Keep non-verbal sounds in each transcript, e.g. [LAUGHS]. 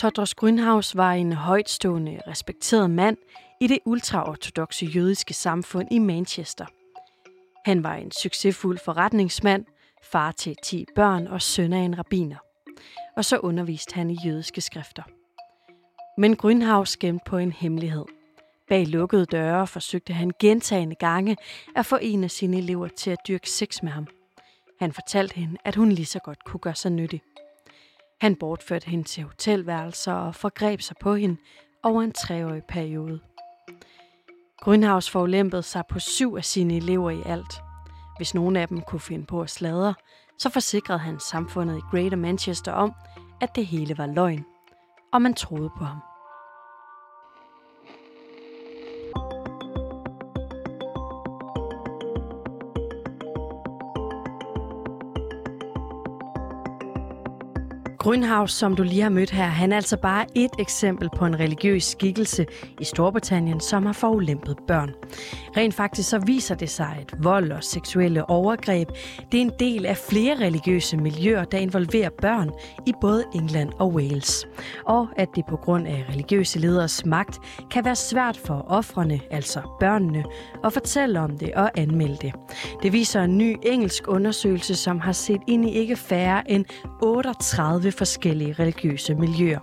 Todros Grünhaus var en højtstående, respekteret mand i det ultraortodoxe jødiske samfund i Manchester. Han var en succesfuld forretningsmand, far til 10 børn og søn af en rabiner. Og så underviste han i jødiske skrifter. Men Grünhaus gemte på en hemmelighed. Bag lukkede døre forsøgte han gentagende gange at få en af sine elever til at dyrke sex med ham. Han fortalte hende, at hun lige så godt kunne gøre sig nyttig. Han bortførte hende til hotelværelser og forgreb sig på hende over en treårig periode. Grønhavs forulempede sig på syv af sine elever i alt. Hvis nogen af dem kunne finde på at sladre, så forsikrede han samfundet i Greater Manchester om, at det hele var løgn, og man troede på ham. Grünhaus, som du lige har mødt her, han er altså bare et eksempel på en religiøs skikkelse i Storbritannien, som har forulæmpet børn. Rent faktisk så viser det sig, at vold og seksuelle overgreb det er en del af flere religiøse miljøer, der involverer børn i både England og Wales. Og at det på grund af religiøse leders magt kan være svært for offrene, altså børnene, at fortælle om det og anmelde det. Det viser en ny engelsk undersøgelse, som har set ind i ikke færre end 38 forskellige religiøse miljøer.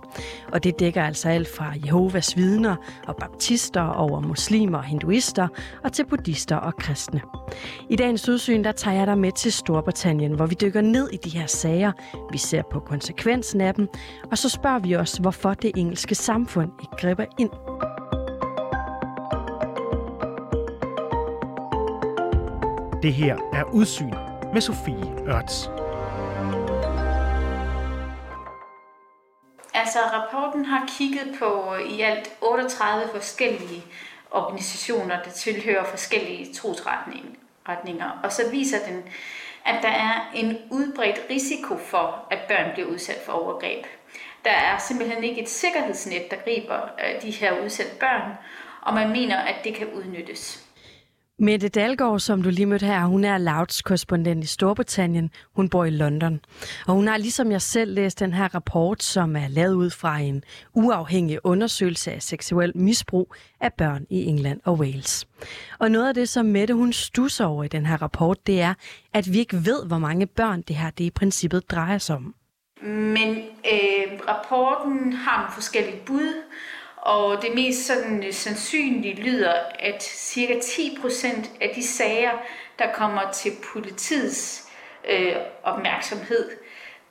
Og det dækker altså alt fra Jehovas vidner og baptister over muslimer og hinduister og til buddhister og kristne. I dagens udsyn der tager jeg dig med til Storbritannien, hvor vi dykker ned i de her sager. Vi ser på konsekvensen af dem, og så spørger vi os, hvorfor det engelske samfund ikke griber ind. Det her er Udsyn med Sofie Ørts. Altså, rapporten har kigget på øh, i alt 38 forskellige organisationer, der tilhører forskellige trosretninger. Og så viser den, at der er en udbredt risiko for, at børn bliver udsat for overgreb. Der er simpelthen ikke et sikkerhedsnet, der griber øh, de her udsatte børn, og man mener, at det kan udnyttes. Mette Dalgaard, som du lige mødte her, hun er Louds korrespondent i Storbritannien. Hun bor i London. Og hun har ligesom jeg selv læst den her rapport, som er lavet ud fra en uafhængig undersøgelse af seksuel misbrug af børn i England og Wales. Og noget af det, som Mette hun stusser over i den her rapport, det er, at vi ikke ved, hvor mange børn det her det i princippet drejer sig om. Men øh, rapporten har nogle forskellige bud, og det mest sådan øh, sandsynlige lyder, at cirka 10% af de sager, der kommer til politiets øh, opmærksomhed,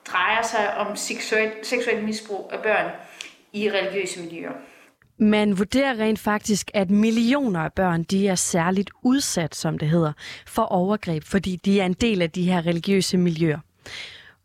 drejer sig om seksuel, seksuel misbrug af børn i religiøse miljøer. Man vurderer rent faktisk, at millioner af børn de er særligt udsat, som det hedder, for overgreb, fordi de er en del af de her religiøse miljøer.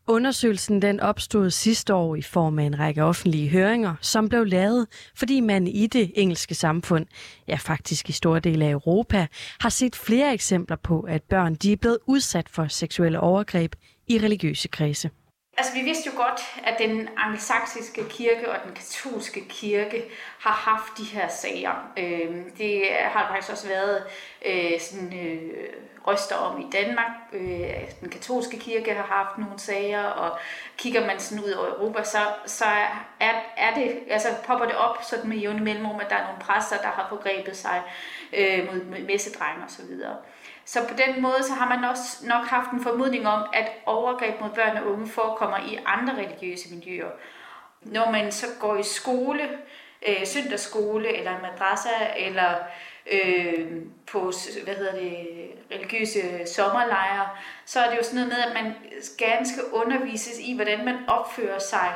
Undersøgelsen den opstod sidste år i form af en række offentlige høringer, som blev lavet, fordi man i det engelske samfund, ja faktisk i store dele af Europa, har set flere eksempler på, at børn de er blevet udsat for seksuelle overgreb i religiøse kredse. Altså, vi vidste jo godt, at den angelsaksiske kirke og den katolske kirke har haft de her sager. Øh, det har faktisk også været øh, sådan, øh, røster om i Danmark. Øh, den katolske kirke har haft nogle sager, og kigger man sådan ud over Europa, så, så er, er det, altså popper det op sådan med jævne mellemrum, at der er nogle præster, der har forgrebet sig øh, mod, mod messedrenge osv. Så på den måde så har man også nok haft en formodning om, at overgreb mod børn og unge forekommer i andre religiøse miljøer. Når man så går i skole, øh, søndagsskole eller madrassa eller øh, på hvad hedder det, religiøse sommerlejre, så er det jo sådan noget med, at man gerne skal undervises i, hvordan man opfører sig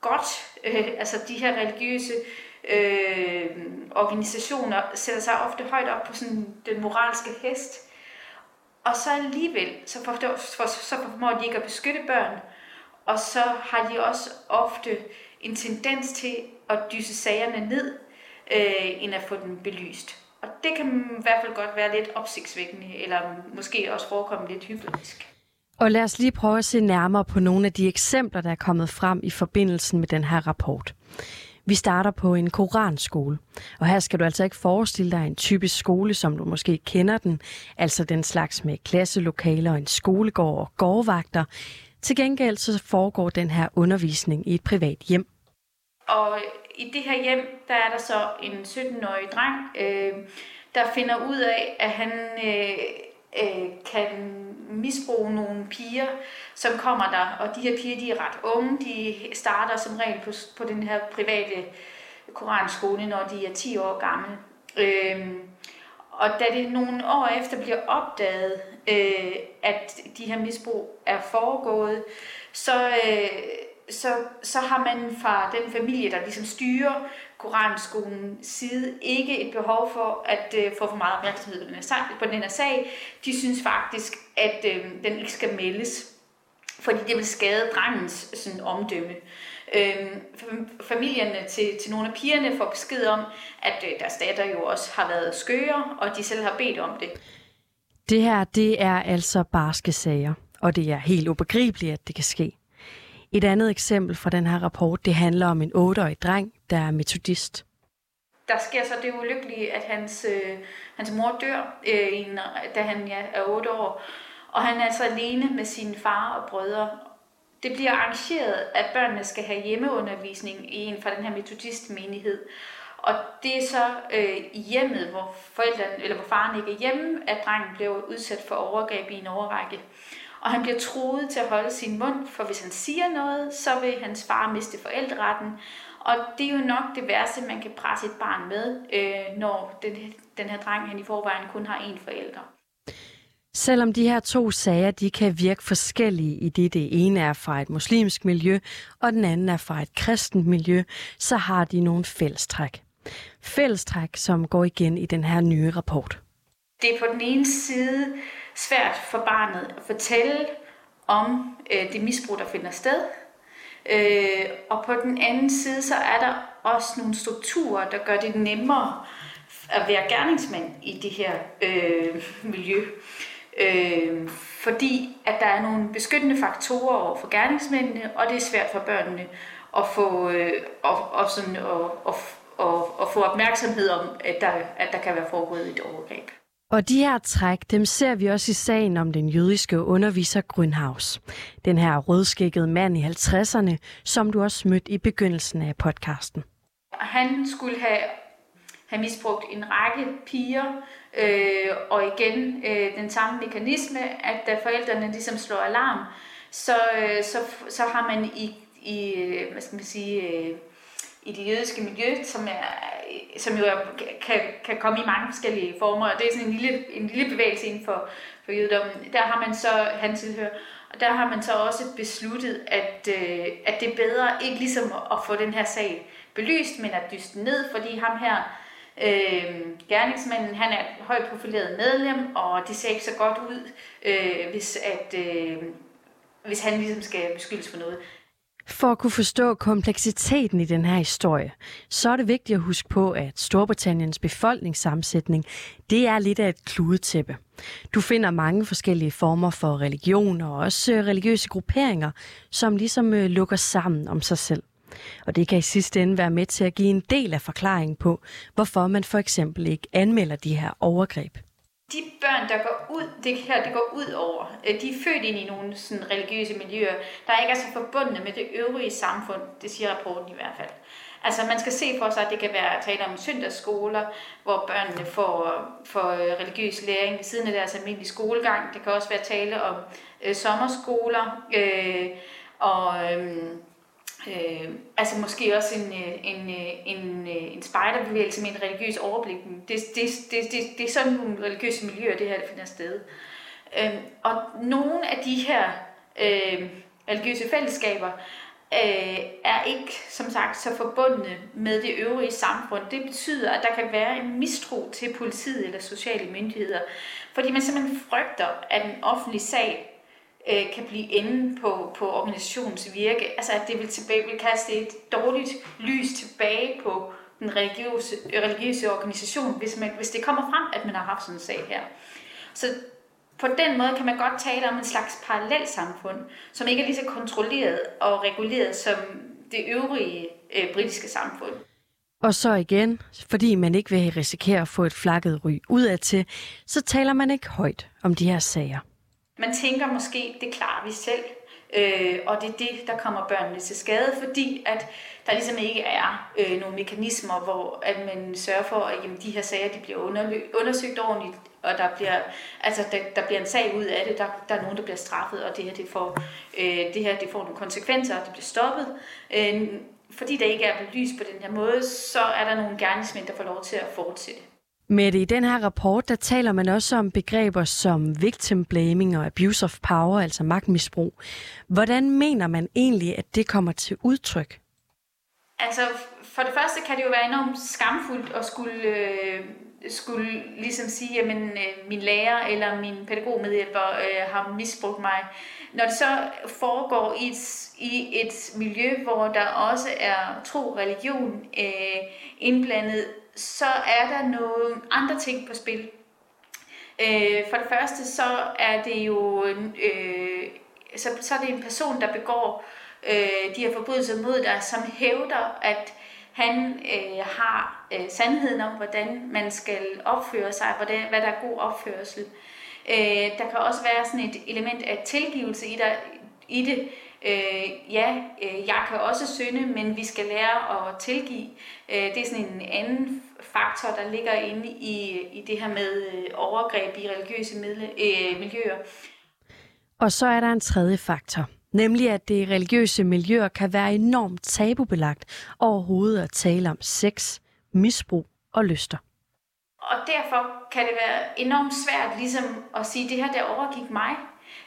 godt. Øh, altså de her religiøse øh, øh, organisationer sætter sig ofte højt op på sådan den moralske hest. Og så alligevel, så, for, for, så formår de ikke at beskytte børn, og så har de også ofte en tendens til at dyse sagerne ned, øh, end at få dem belyst. Og det kan i hvert fald godt være lidt opsigtsvækkende, eller måske også forekomme lidt hypotetisk. Og lad os lige prøve at se nærmere på nogle af de eksempler, der er kommet frem i forbindelsen med den her rapport. Vi starter på en koranskole, og her skal du altså ikke forestille dig en typisk skole, som du måske kender den, altså den slags med klasselokaler og en skolegård og gårdvagter. Til gengæld så foregår den her undervisning i et privat hjem. og i det her hjem, der er der så en 17-årig dreng, øh, der finder ud af, at han øh, øh, kan misbruge nogle piger, som kommer der, og de her piger, de er ret unge, de starter som regel på, på den her private koranskole, når de er 10 år gamle. Øh, og da det nogle år efter bliver opdaget, øh, at de her misbrug er foregået, så, øh, så, så har man fra den familie, der ligesom styrer Koranskolen side, ikke et behov for at øh, få for meget opmærksomhed ved den sag på den her sag. De synes faktisk, at øh, den ikke skal meldes, fordi det vil skade drengens sådan, omdømme. Øh, familierne til, til nogle af pigerne får besked om, at øh, deres datter jo også har været skøre, og de selv har bedt om det. Det her, det er altså barske sager, og det er helt ubegribeligt, at det kan ske. Et andet eksempel fra den her rapport, det handler om en 8-årig dreng, der er metodist. Der sker så det ulykkelige, at hans, øh, hans mor dør, øh, da han ja, er 8 år, og han er så alene med sin far og brødre. Det bliver arrangeret, at børnene skal have hjemmeundervisning i en fra den her metodistmenighed. Og det er så øh, i hjemmet, hvor, forældrene, eller hvor faren ikke er hjemme, at drengen bliver udsat for overgreb i en overrække. Og han bliver truet til at holde sin mund, for hvis han siger noget, så vil hans far miste forældreretten. Og det er jo nok det værste, man kan presse et barn med, øh, når den, den her dreng han i forvejen kun har én forælder. Selvom de her to sager de kan virke forskellige i det, det ene er fra et muslimsk miljø, og den anden er fra et kristent miljø, så har de nogle fællestræk. Fællestræk, som går igen i den her nye rapport. Det er på den ene side svært for barnet at fortælle om øh, det misbrug, der finder sted. Øh, og på den anden side, så er der også nogle strukturer, der gør det nemmere at være gerningsmand i det her øh, miljø. Øh, fordi at der er nogle beskyttende faktorer over for gerningsmændene, og det er svært for børnene at få, øh, og, og sådan, og, og, og, og få opmærksomhed om, at der, at der kan være foregået et overgreb. Og de her træk, dem ser vi også i sagen om den jødiske underviser Grünhaus. Den her rødskækkede mand i 50'erne, som du også mødte i begyndelsen af podcasten. Han skulle have, have misbrugt en række piger, øh, og igen øh, den samme mekanisme, at da forældrene ligesom slår alarm, så, øh, så, så har man i, i øh, hvad skal man sige, øh, i det jødiske miljø, som, er, som jo er, kan, kan komme i mange forskellige former, og det er sådan en lille, en lille bevægelse inden for, for jødedommen. Der har man så, han tilhører, og der har man så også besluttet, at, øh, at det er bedre ikke ligesom at få den her sag belyst, men at dyste ned, fordi ham her, øh, gerningsmanden, han er et højt profileret medlem, og det ser ikke så godt ud, øh, hvis, at, øh, hvis han ligesom skal beskyldes for noget. For at kunne forstå kompleksiteten i den her historie, så er det vigtigt at huske på, at Storbritanniens befolkningssammensætning, det er lidt af et kludetæppe. Du finder mange forskellige former for religion og også øh, religiøse grupperinger, som ligesom øh, lukker sammen om sig selv. Og det kan i sidste ende være med til at give en del af forklaringen på, hvorfor man for eksempel ikke anmelder de her overgreb de børn, der går ud, det her det går ud over, øh, de er født ind i nogle sådan, religiøse miljøer, der ikke er så forbundne med det øvrige samfund, det siger rapporten i hvert fald. Altså man skal se for sig, at det kan være tale om søndagsskoler, hvor børnene får, får øh, religiøs læring ved siden af deres almindelige skolegang. Det kan også være tale om øh, sommerskoler øh, og øh, Øh, altså måske også en, øh, en, øh, en, øh, en spejderbevægelse med en religiøs overblik. Det, det, det, det, det er sådan nogle religiøse miljøer, det her det finder sted. Øh, og nogle af de her øh, religiøse fællesskaber øh, er ikke, som sagt, så forbundne med det øvrige samfund. Det betyder, at der kan være en mistro til politiet eller sociale myndigheder, fordi man simpelthen frygter, at en offentlig sag øh, kan blive enden på, på organisationens virke. Altså at det vil, tilbage, vil kaste et dårligt lys tilbage på den religiøse, religiøse organisation, hvis, man, hvis det kommer frem, at man har haft sådan en sag her. Så på den måde kan man godt tale om en slags parallelsamfund, som ikke er lige så kontrolleret og reguleret som det øvrige øh, britiske samfund. Og så igen, fordi man ikke vil risikere at få et flakket ry udadtil, så taler man ikke højt om de her sager. Man tænker måske, det klarer vi selv. Øh, og det er det, der kommer børnene til skade, fordi at der ligesom ikke er øh, nogle mekanismer, hvor at man sørger for, at jamen, de her sager de bliver undersøgt ordentligt, og der bliver, altså, der, der bliver en sag ud af det, der, der er nogen, der bliver straffet, og det her, det får, øh, det her det får nogle konsekvenser, og det bliver stoppet. Øh, fordi der ikke er belyst på den her måde, så er der nogle gerningsmænd, der får lov til at fortsætte. Med i den her rapport, der taler man også om begreber som victim blaming og abuse of power, altså magtmisbrug. Hvordan mener man egentlig, at det kommer til udtryk? Altså, for det første kan det jo være enormt skamfuldt at skulle, øh, skulle ligesom sige, at øh, min lærer eller min pædagogmedhjælper øh, har misbrugt mig. Når det så foregår i et, i et miljø, hvor der også er tro religion øh, indblandet, så er der nogle andre ting på spil. Øh, for det første, så er det jo øh, så, så er det en person, der begår øh, de her forbrydelser mod dig, som hævder, at han øh, har øh, sandheden om, hvordan man skal opføre sig, hvordan, hvad der er god opførsel. Øh, der kan også være sådan et element af tilgivelse i, der, i det. Øh, ja, øh, jeg kan også synde, men vi skal lære at tilgive. Øh, det er sådan en anden faktor, der ligger inde i, i det her med øh, overgreb i religiøse midle, øh, miljøer. Og så er der en tredje faktor, nemlig at det religiøse miljøer kan være enormt tabubelagt overhovedet at tale om sex, misbrug og lyster. Og derfor kan det være enormt svært ligesom at sige, det her der overgik mig.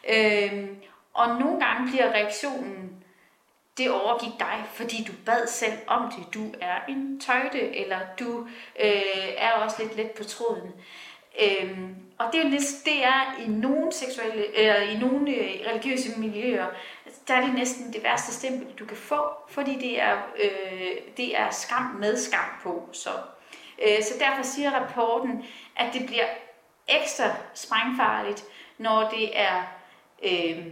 Øh, og nogle gange bliver reaktionen, det overgik dig, fordi du bad selv om det. Du er en tøjte, eller du øh, er også lidt let på tråden. Øhm, og det er, næsten, det er i nogle seksuelle, eller i nogle øh, religiøse miljøer, der er det næsten det værste stempel, du kan få, fordi det er, øh, det er skam med skam på. Så, øh, så derfor siger rapporten, at det bliver ekstra sprængfarligt, når det er øh,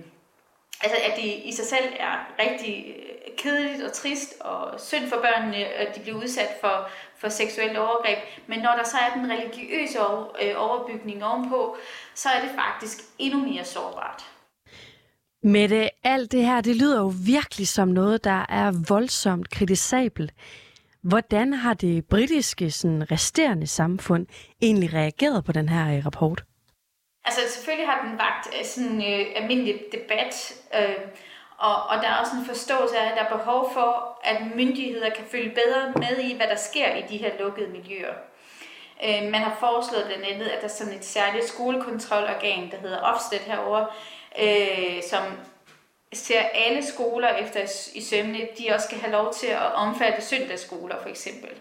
altså at det i sig selv er rigtig øh, kedeligt og trist og synd for børnene, at de bliver udsat for, for seksuelt overgreb. Men når der så er den religiøse øh, overbygning ovenpå, så er det faktisk endnu mere sårbart. Med det, alt det her, det lyder jo virkelig som noget, der er voldsomt kritisabelt. Hvordan har det britiske sådan, resterende samfund egentlig reageret på den her øh, rapport? Altså selvfølgelig har den vagt øh, sådan øh, almindelig debat, øh, og, og der er også en forståelse af, at der er behov for, at myndigheder kan følge bedre med i, hvad der sker i de her lukkede miljøer. Øh, man har foreslået blandt andet, at der er sådan et særligt skolekontrolorgan, der hedder Ofsted herover, øh, som ser alle skoler efter i sømne, de også skal have lov til at omfatte søndagsskoler for eksempel. Øh,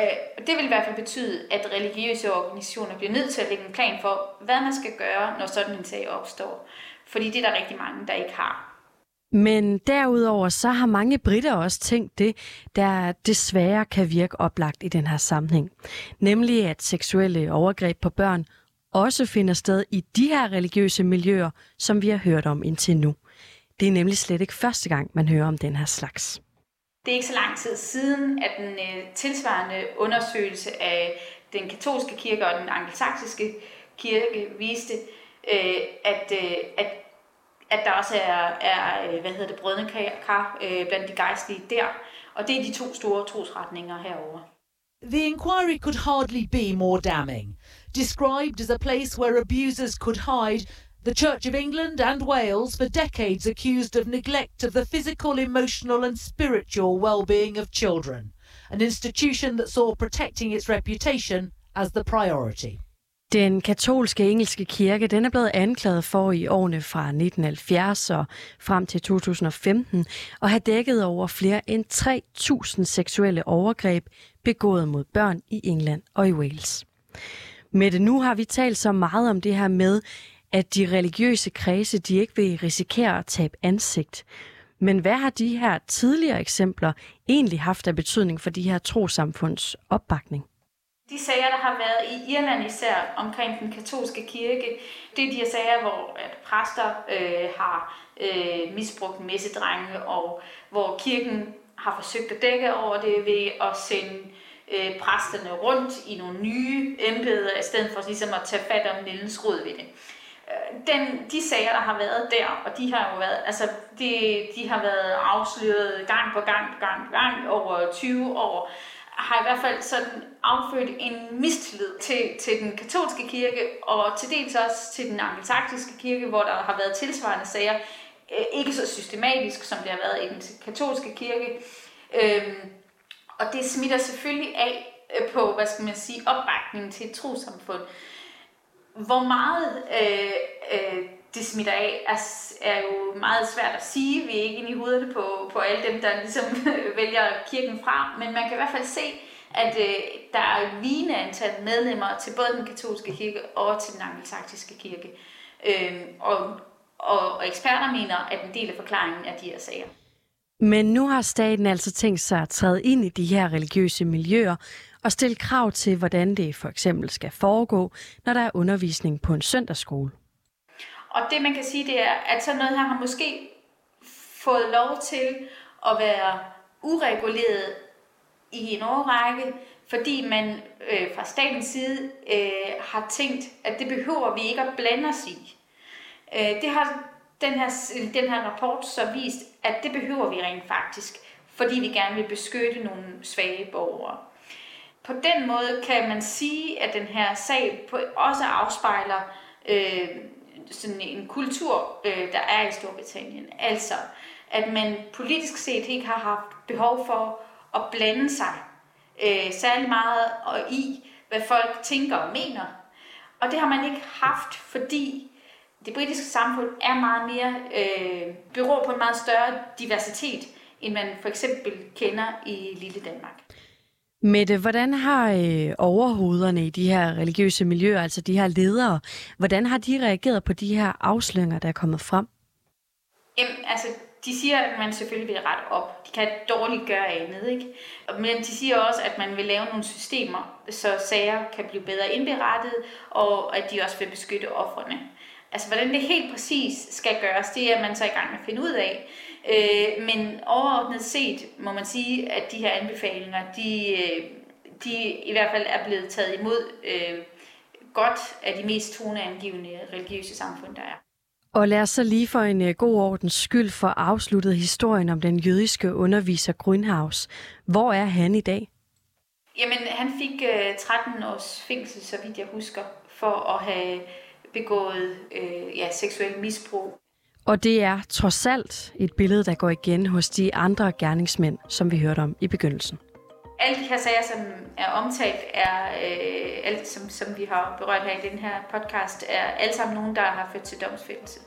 Øh, det vil i hvert fald betyde, at religiøse organisationer bliver nødt til at lægge en plan for, hvad man skal gøre, når sådan en sag opstår. Fordi det er der rigtig mange, der ikke har. Men derudover så har mange britter også tænkt det, der desværre kan virke oplagt i den her sammenhæng. Nemlig at seksuelle overgreb på børn også finder sted i de her religiøse miljøer, som vi har hørt om indtil nu. Det er nemlig slet ikke første gang, man hører om den her slags. Det er ikke så lang tid siden, at den øh, tilsvarende undersøgelse af den katolske kirke og den angelsaksiske kirke viste, øh, at, øh, at, at der også er, er hvad hedder det, brødne kar blandt de gejstlige der. Og det er de to store trosretninger herover. The inquiry could hardly be more damning. Described as a place where abusers could hide, The Church of England and Wales for decades accused of neglect of the physical, emotional, and spiritual well being of children, an institution that saw protecting its reputation as the priority. Den katolske engelske kirke den er blevet anklaget for i årene fra 1970 og frem til 2015 at have dækket over flere end 3.000 seksuelle overgreb begået mod børn i England og i Wales. Med det nu har vi talt så meget om det her med, at de religiøse kredse de ikke vil risikere at tabe ansigt. Men hvad har de her tidligere eksempler egentlig haft af betydning for de her trosamfunds opbakning? De sager, der har været i Irland især omkring den katolske kirke, det er de her sager, hvor at præster øh, har øh, misbrugt messedrenge, og hvor kirken har forsøgt at dække over det ved at sende øh, præsterne rundt i nogle nye embeder, i stedet for ligesom at tage fat om nældens rod ved det den, de sager, der har været der, og de har jo været, altså, de, de har været afsløret gang på gang på gang på gang over 20 år, har i hvert fald sådan affødt en mistillid til, til den katolske kirke, og til dels også til den angelsaksiske kirke, hvor der har været tilsvarende sager, øh, ikke så systematisk, som det har været i den katolske kirke. Øhm, og det smitter selvfølgelig af øh, på, hvad skal man sige, opbakningen til et trosamfund. Hvor meget øh, øh, det smitter af, er, er jo meget svært at sige. Vi er ikke inde i hovedet på, på alle dem, der ligesom [LAUGHS] vælger kirken fra, men man kan i hvert fald se, at øh, der er et vigende antal medlemmer til både den katolske kirke og til den angelsaksiske kirke. Øh, og, og, og eksperter mener, at en del af forklaringen er de her sager. Men nu har staten altså tænkt sig at træde ind i de her religiøse miljøer og stille krav til, hvordan det for eksempel skal foregå, når der er undervisning på en søndagsskole. Og det man kan sige, det er, at sådan noget her har måske fået lov til at være ureguleret i en årrække, fordi man øh, fra statens side øh, har tænkt, at det behøver vi ikke at blande os i. Øh, det har den her, den her rapport så vist, at det behøver vi rent faktisk, fordi vi gerne vil beskytte nogle svage borgere. På den måde kan man sige, at den her sag også afspejler øh, sådan en kultur, øh, der er i Storbritannien. Altså, at man politisk set ikke har haft behov for at blande sig øh, særlig meget og i, hvad folk tænker og mener. Og det har man ikke haft, fordi det britiske samfund er meget mere, øh, beror på en meget større diversitet, end man for eksempel kender i lille Danmark. Mette, hvordan har øh, overhovederne i de her religiøse miljøer, altså de her ledere, hvordan har de reageret på de her afsløringer, der er kommet frem? Jamen, altså, de siger, at man selvfølgelig vil rette op. De kan dårligt gøre andet, ikke? Men de siger også, at man vil lave nogle systemer, så sager kan blive bedre indberettet, og at de også vil beskytte offrene. Altså, hvordan det helt præcis skal gøres, det er man så i gang med at finde ud af. Øh, men overordnet set må man sige, at de her anbefalinger, de, øh, de i hvert fald er blevet taget imod øh, godt af de mest toneangivende religiøse samfund, der er. Og lad os så lige for en øh, god ordens skyld for afsluttet historien om den jødiske underviser Grünhaus. Hvor er han i dag? Jamen, han fik 13 års fængsel, så vidt jeg husker, for at have begået øh, ja, seksuel misbrug. Og det er trods alt et billede, der går igen hos de andre gerningsmænd, som vi hørte om i begyndelsen. Alle de her sager, som er omtalt, er øh, alt, som, som vi har berørt her i den her podcast, er alle sammen nogen, der har ført til domsfældelse.